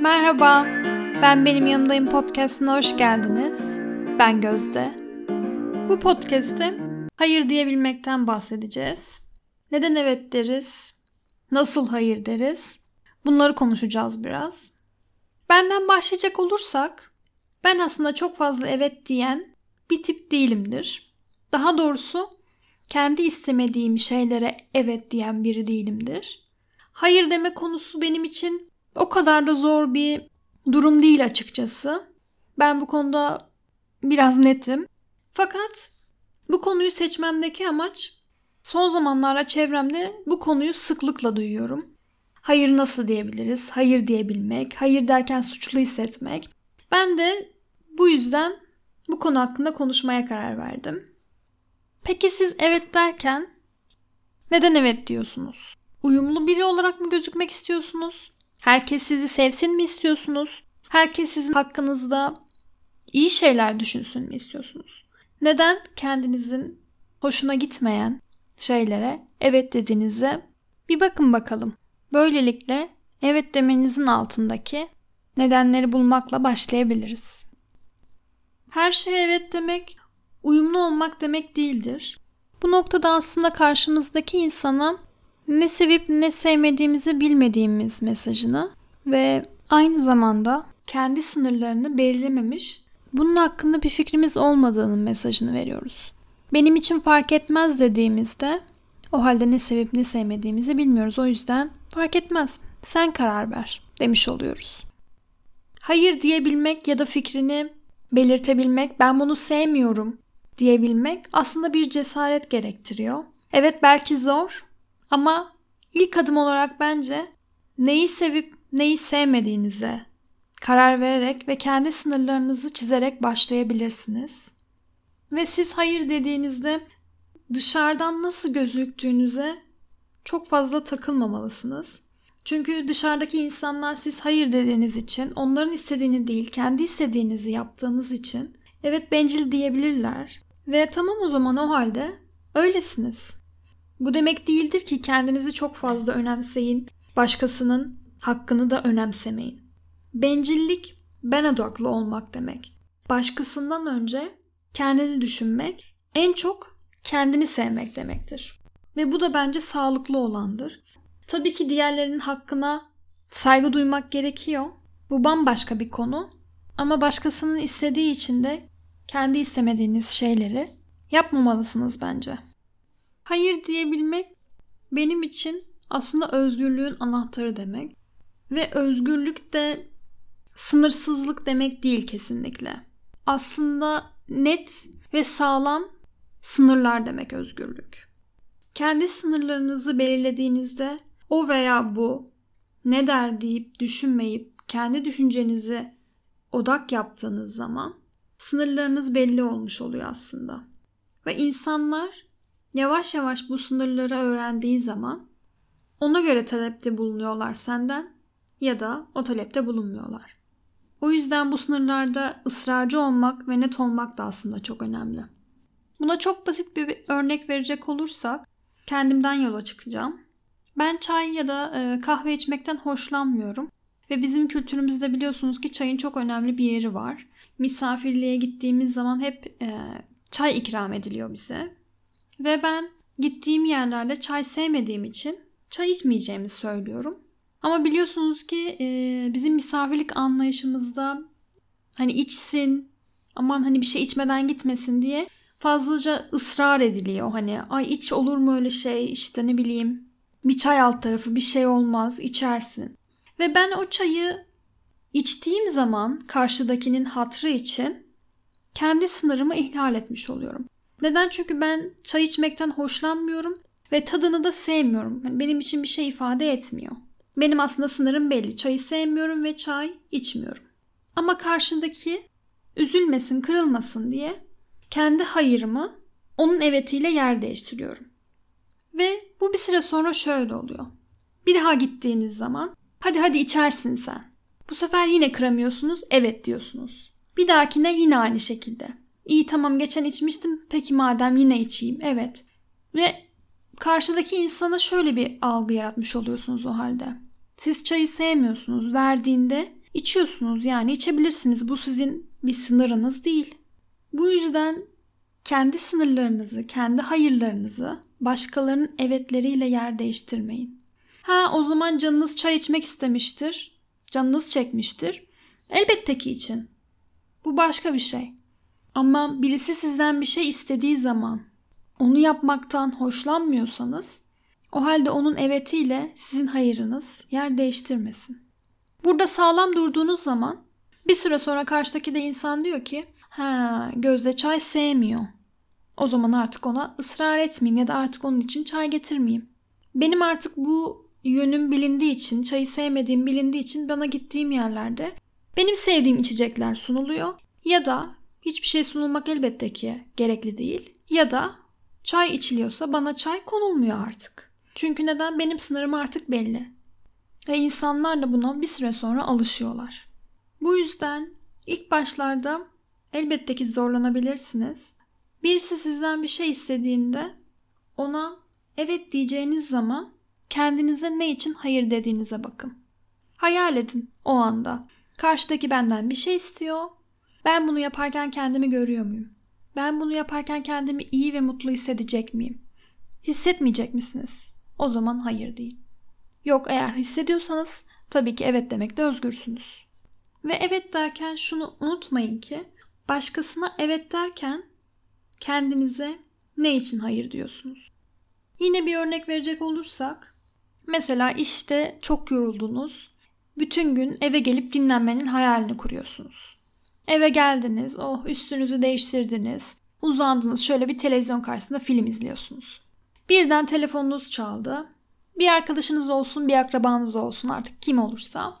Merhaba, ben Benim Yanımdayım podcastına hoş geldiniz. Ben Gözde. Bu podcast'te hayır diyebilmekten bahsedeceğiz. Neden evet deriz? Nasıl hayır deriz? Bunları konuşacağız biraz. Benden başlayacak olursak, ben aslında çok fazla evet diyen bir tip değilimdir. Daha doğrusu kendi istemediğim şeylere evet diyen biri değilimdir. Hayır deme konusu benim için o kadar da zor bir durum değil açıkçası. Ben bu konuda biraz netim. Fakat bu konuyu seçmemdeki amaç son zamanlarda çevremde bu konuyu sıklıkla duyuyorum. Hayır nasıl diyebiliriz? Hayır diyebilmek, hayır derken suçlu hissetmek. Ben de bu yüzden bu konu hakkında konuşmaya karar verdim. Peki siz evet derken neden evet diyorsunuz? Uyumlu biri olarak mı gözükmek istiyorsunuz? Herkes sizi sevsin mi istiyorsunuz? Herkes sizin hakkınızda iyi şeyler düşünsün mü istiyorsunuz? Neden kendinizin hoşuna gitmeyen şeylere evet dediğinize bir bakın bakalım. Böylelikle evet demenizin altındaki nedenleri bulmakla başlayabiliriz. Her şeye evet demek uyumlu olmak demek değildir. Bu noktada aslında karşımızdaki insana ne sevip ne sevmediğimizi bilmediğimiz mesajını ve aynı zamanda kendi sınırlarını belirlememiş, bunun hakkında bir fikrimiz olmadığının mesajını veriyoruz. Benim için fark etmez dediğimizde o halde ne sevip ne sevmediğimizi bilmiyoruz. O yüzden fark etmez. Sen karar ver demiş oluyoruz. Hayır diyebilmek ya da fikrini belirtebilmek, ben bunu sevmiyorum diyebilmek aslında bir cesaret gerektiriyor. Evet belki zor ama ilk adım olarak bence neyi sevip neyi sevmediğinize karar vererek ve kendi sınırlarınızı çizerek başlayabilirsiniz. Ve siz hayır dediğinizde dışarıdan nasıl gözüktüğünüze çok fazla takılmamalısınız. Çünkü dışarıdaki insanlar siz hayır dediğiniz için, onların istediğini değil, kendi istediğinizi yaptığınız için evet bencil diyebilirler. Ve tamam o zaman o halde öylesiniz. Bu demek değildir ki kendinizi çok fazla önemseyin, başkasının hakkını da önemsemeyin. Bencillik ben odaklı olmak demek. Başkasından önce kendini düşünmek, en çok kendini sevmek demektir. Ve bu da bence sağlıklı olandır. Tabii ki diğerlerinin hakkına saygı duymak gerekiyor. Bu bambaşka bir konu. Ama başkasının istediği için de kendi istemediğiniz şeyleri yapmamalısınız bence. Hayır diyebilmek benim için aslında özgürlüğün anahtarı demek. Ve özgürlük de sınırsızlık demek değil kesinlikle. Aslında net ve sağlam sınırlar demek özgürlük. Kendi sınırlarınızı belirlediğinizde o veya bu ne der deyip düşünmeyip kendi düşüncenizi odak yaptığınız zaman sınırlarınız belli olmuş oluyor aslında. Ve insanlar yavaş yavaş bu sınırları öğrendiği zaman ona göre talepte bulunuyorlar senden ya da o talepte bulunmuyorlar. O yüzden bu sınırlarda ısrarcı olmak ve net olmak da aslında çok önemli. Buna çok basit bir örnek verecek olursak kendimden yola çıkacağım. Ben çay ya da e, kahve içmekten hoşlanmıyorum. Ve bizim kültürümüzde biliyorsunuz ki çayın çok önemli bir yeri var. Misafirliğe gittiğimiz zaman hep e, çay ikram ediliyor bize. Ve ben gittiğim yerlerde çay sevmediğim için çay içmeyeceğimi söylüyorum. Ama biliyorsunuz ki e, bizim misafirlik anlayışımızda hani içsin aman hani bir şey içmeden gitmesin diye fazlaca ısrar ediliyor. Hani ay iç olur mu öyle şey işte ne bileyim bir çay alt tarafı bir şey olmaz içersin. Ve ben o çayı içtiğim zaman karşıdakinin hatrı için kendi sınırımı ihlal etmiş oluyorum. Neden? Çünkü ben çay içmekten hoşlanmıyorum ve tadını da sevmiyorum. Yani benim için bir şey ifade etmiyor. Benim aslında sınırım belli. Çayı sevmiyorum ve çay içmiyorum. Ama karşıdaki üzülmesin, kırılmasın diye kendi hayırımı onun evetiyle yer değiştiriyorum. Ve bu bir süre sonra şöyle oluyor. Bir daha gittiğiniz zaman hadi hadi içersin sen. Bu sefer yine kıramıyorsunuz evet diyorsunuz. Bir dahakine yine aynı şekilde. İyi tamam geçen içmiştim peki madem yine içeyim evet. Ve karşıdaki insana şöyle bir algı yaratmış oluyorsunuz o halde. Siz çayı sevmiyorsunuz. Verdiğinde içiyorsunuz. Yani içebilirsiniz. Bu sizin bir sınırınız değil. Bu yüzden kendi sınırlarınızı, kendi hayırlarınızı başkalarının evetleriyle yer değiştirmeyin. Ha o zaman canınız çay içmek istemiştir. Canınız çekmiştir. Elbette ki için. Bu başka bir şey. Ama birisi sizden bir şey istediği zaman onu yapmaktan hoşlanmıyorsanız o halde onun evetiyle sizin hayırınız yer değiştirmesin. Burada sağlam durduğunuz zaman bir süre sonra karşıdaki de insan diyor ki ha Gözde çay sevmiyor. O zaman artık ona ısrar etmeyeyim ya da artık onun için çay getirmeyeyim. Benim artık bu yönüm bilindiği için, çayı sevmediğim bilindiği için bana gittiğim yerlerde benim sevdiğim içecekler sunuluyor. Ya da hiçbir şey sunulmak elbette ki gerekli değil. Ya da çay içiliyorsa bana çay konulmuyor artık. Çünkü neden? Benim sınırım artık belli. Ve insanlar da buna bir süre sonra alışıyorlar. Bu yüzden ilk başlarda elbette ki zorlanabilirsiniz. Birisi sizden bir şey istediğinde ona evet diyeceğiniz zaman kendinize ne için hayır dediğinize bakın. Hayal edin o anda. Karşıdaki benden bir şey istiyor. Ben bunu yaparken kendimi görüyor muyum? Ben bunu yaparken kendimi iyi ve mutlu hissedecek miyim? Hissetmeyecek misiniz? O zaman hayır deyin. Yok eğer hissediyorsanız tabii ki evet demekte özgürsünüz. Ve evet derken şunu unutmayın ki başkasına evet derken kendinize ne için hayır diyorsunuz? Yine bir örnek verecek olursak mesela işte çok yoruldunuz. Bütün gün eve gelip dinlenmenin hayalini kuruyorsunuz. Eve geldiniz, oh üstünüzü değiştirdiniz. Uzandınız şöyle bir televizyon karşısında film izliyorsunuz. Birden telefonunuz çaldı. Bir arkadaşınız olsun, bir akrabanız olsun artık kim olursa.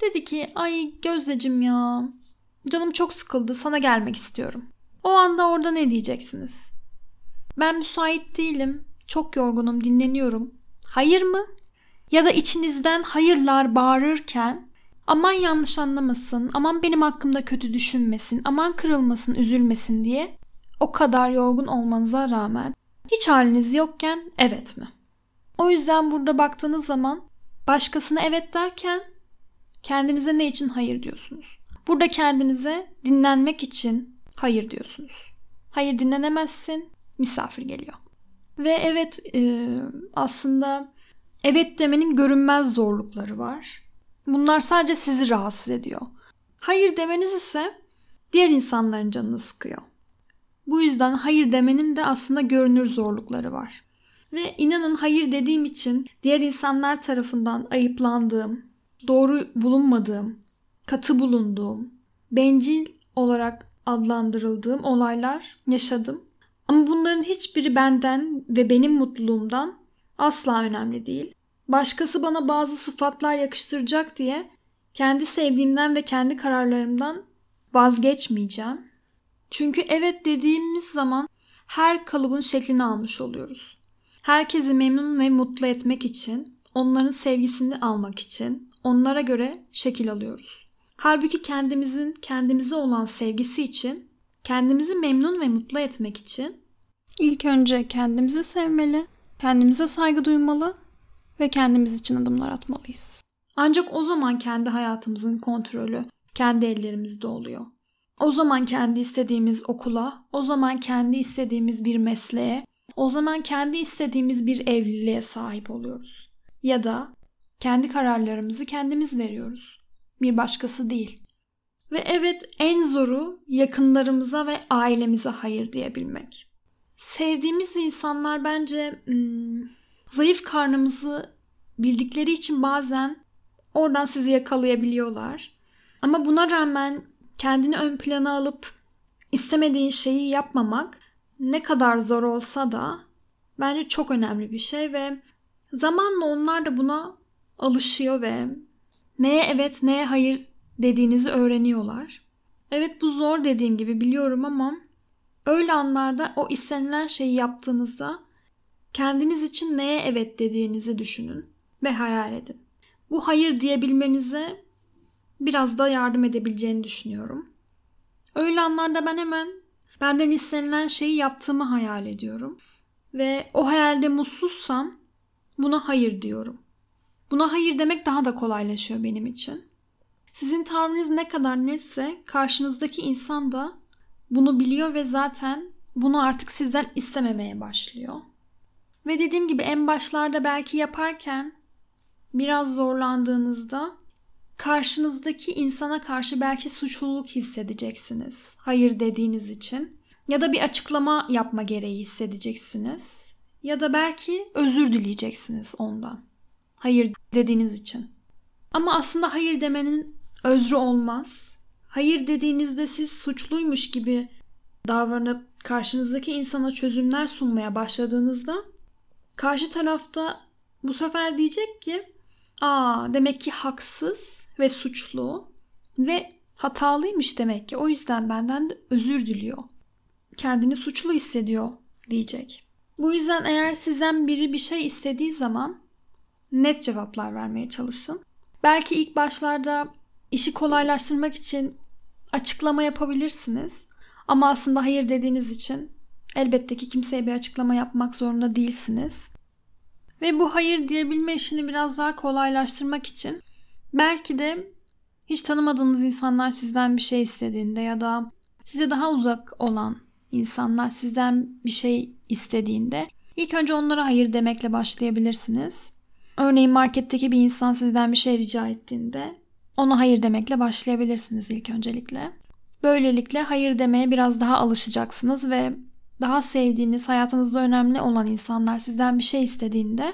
Dedi ki ay Gözdecim ya canım çok sıkıldı sana gelmek istiyorum. O anda orada ne diyeceksiniz? Ben müsait değilim, çok yorgunum, dinleniyorum. Hayır mı? Ya da içinizden hayırlar bağırırken aman yanlış anlamasın, aman benim hakkımda kötü düşünmesin, aman kırılmasın, üzülmesin diye o kadar yorgun olmanıza rağmen hiç haliniz yokken evet mi? O yüzden burada baktığınız zaman başkasına evet derken kendinize ne için hayır diyorsunuz? Burada kendinize dinlenmek için hayır diyorsunuz. Hayır dinlenemezsin, misafir geliyor. Ve evet e, aslında evet demenin görünmez zorlukları var. Bunlar sadece sizi rahatsız ediyor. Hayır demeniz ise diğer insanların canını sıkıyor. Bu yüzden hayır demenin de aslında görünür zorlukları var. Ve inanın hayır dediğim için diğer insanlar tarafından ayıplandığım, doğru bulunmadığım, katı bulunduğum, bencil olarak adlandırıldığım olaylar yaşadım. Ama bunların hiçbiri benden ve benim mutluluğumdan asla önemli değil. Başkası bana bazı sıfatlar yakıştıracak diye kendi sevdiğimden ve kendi kararlarımdan vazgeçmeyeceğim. Çünkü evet dediğimiz zaman her kalıbın şeklini almış oluyoruz. Herkesi memnun ve mutlu etmek için, onların sevgisini almak için onlara göre şekil alıyoruz. Halbuki kendimizin kendimize olan sevgisi için, kendimizi memnun ve mutlu etmek için ilk önce kendimizi sevmeli, kendimize saygı duymalı ve kendimiz için adımlar atmalıyız. Ancak o zaman kendi hayatımızın kontrolü kendi ellerimizde oluyor. O zaman kendi istediğimiz okula, o zaman kendi istediğimiz bir mesleğe, o zaman kendi istediğimiz bir evliliğe sahip oluyoruz. Ya da kendi kararlarımızı kendimiz veriyoruz. Bir başkası değil. Ve evet en zoru yakınlarımıza ve ailemize hayır diyebilmek. Sevdiğimiz insanlar bence hmm, zayıf karnımızı bildikleri için bazen oradan sizi yakalayabiliyorlar. Ama buna rağmen kendini ön plana alıp istemediğin şeyi yapmamak ne kadar zor olsa da bence çok önemli bir şey ve zamanla onlar da buna alışıyor ve neye evet neye hayır dediğinizi öğreniyorlar. Evet bu zor dediğim gibi biliyorum ama öyle anlarda o istenilen şeyi yaptığınızda kendiniz için neye evet dediğinizi düşünün ve hayal edin. Bu hayır diyebilmenize biraz da yardım edebileceğini düşünüyorum. Öyle anlarda ben hemen benden istenilen şeyi yaptığımı hayal ediyorum. Ve o hayalde mutsuzsam buna hayır diyorum. Buna hayır demek daha da kolaylaşıyor benim için. Sizin tavrınız ne kadar netse karşınızdaki insan da bunu biliyor ve zaten bunu artık sizden istememeye başlıyor. Ve dediğim gibi en başlarda belki yaparken biraz zorlandığınızda karşınızdaki insana karşı belki suçluluk hissedeceksiniz. Hayır dediğiniz için. Ya da bir açıklama yapma gereği hissedeceksiniz. Ya da belki özür dileyeceksiniz ondan. Hayır dediğiniz için. Ama aslında hayır demenin özrü olmaz. Hayır dediğinizde siz suçluymuş gibi davranıp karşınızdaki insana çözümler sunmaya başladığınızda karşı tarafta bu sefer diyecek ki aa demek ki haksız ve suçlu ve hatalıymış demek ki o yüzden benden de özür diliyor. Kendini suçlu hissediyor diyecek. Bu yüzden eğer sizden biri bir şey istediği zaman net cevaplar vermeye çalışın. Belki ilk başlarda işi kolaylaştırmak için açıklama yapabilirsiniz. Ama aslında hayır dediğiniz için elbette ki kimseye bir açıklama yapmak zorunda değilsiniz. Ve bu hayır diyebilme işini biraz daha kolaylaştırmak için belki de hiç tanımadığınız insanlar sizden bir şey istediğinde ya da size daha uzak olan insanlar sizden bir şey istediğinde ilk önce onlara hayır demekle başlayabilirsiniz. Örneğin marketteki bir insan sizden bir şey rica ettiğinde ona hayır demekle başlayabilirsiniz ilk öncelikle. Böylelikle hayır demeye biraz daha alışacaksınız ve daha sevdiğiniz, hayatınızda önemli olan insanlar sizden bir şey istediğinde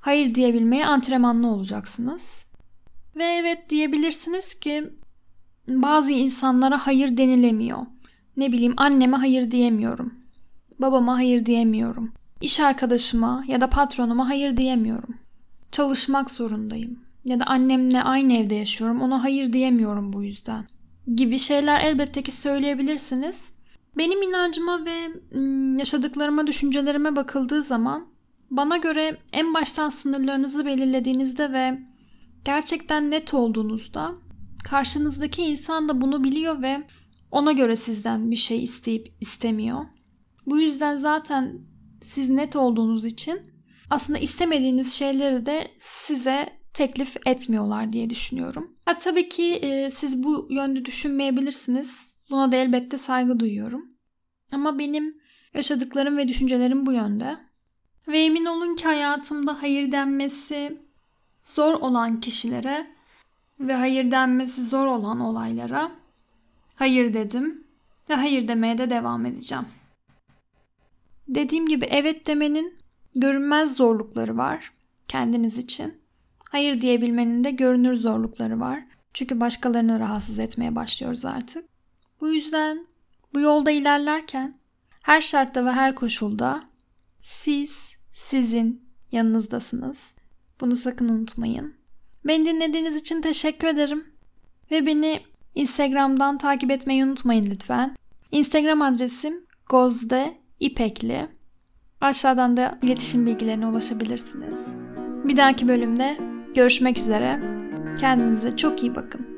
hayır diyebilmeye antrenmanlı olacaksınız. Ve evet diyebilirsiniz ki bazı insanlara hayır denilemiyor. Ne bileyim anneme hayır diyemiyorum. Babama hayır diyemiyorum. İş arkadaşıma ya da patronuma hayır diyemiyorum. Çalışmak zorundayım. Ya da annemle aynı evde yaşıyorum. Ona hayır diyemiyorum bu yüzden. Gibi şeyler elbette ki söyleyebilirsiniz. Benim inancıma ve yaşadıklarıma, düşüncelerime bakıldığı zaman bana göre en baştan sınırlarınızı belirlediğinizde ve gerçekten net olduğunuzda karşınızdaki insan da bunu biliyor ve ona göre sizden bir şey isteyip istemiyor. Bu yüzden zaten siz net olduğunuz için aslında istemediğiniz şeyleri de size teklif etmiyorlar diye düşünüyorum. Ha, tabii ki e, siz bu yönde düşünmeyebilirsiniz. Buna da elbette saygı duyuyorum. Ama benim yaşadıklarım ve düşüncelerim bu yönde. Ve emin olun ki hayatımda hayır denmesi zor olan kişilere ve hayır denmesi zor olan olaylara hayır dedim ve hayır demeye de devam edeceğim. Dediğim gibi evet demenin görünmez zorlukları var kendiniz için. Hayır diyebilmenin de görünür zorlukları var. Çünkü başkalarını rahatsız etmeye başlıyoruz artık. Bu yüzden bu yolda ilerlerken her şartta ve her koşulda siz sizin yanınızdasınız. Bunu sakın unutmayın. Beni dinlediğiniz için teşekkür ederim. Ve beni Instagram'dan takip etmeyi unutmayın lütfen. Instagram adresim Gozde İpekli. Aşağıdan da iletişim bilgilerine ulaşabilirsiniz. Bir dahaki bölümde görüşmek üzere. Kendinize çok iyi bakın.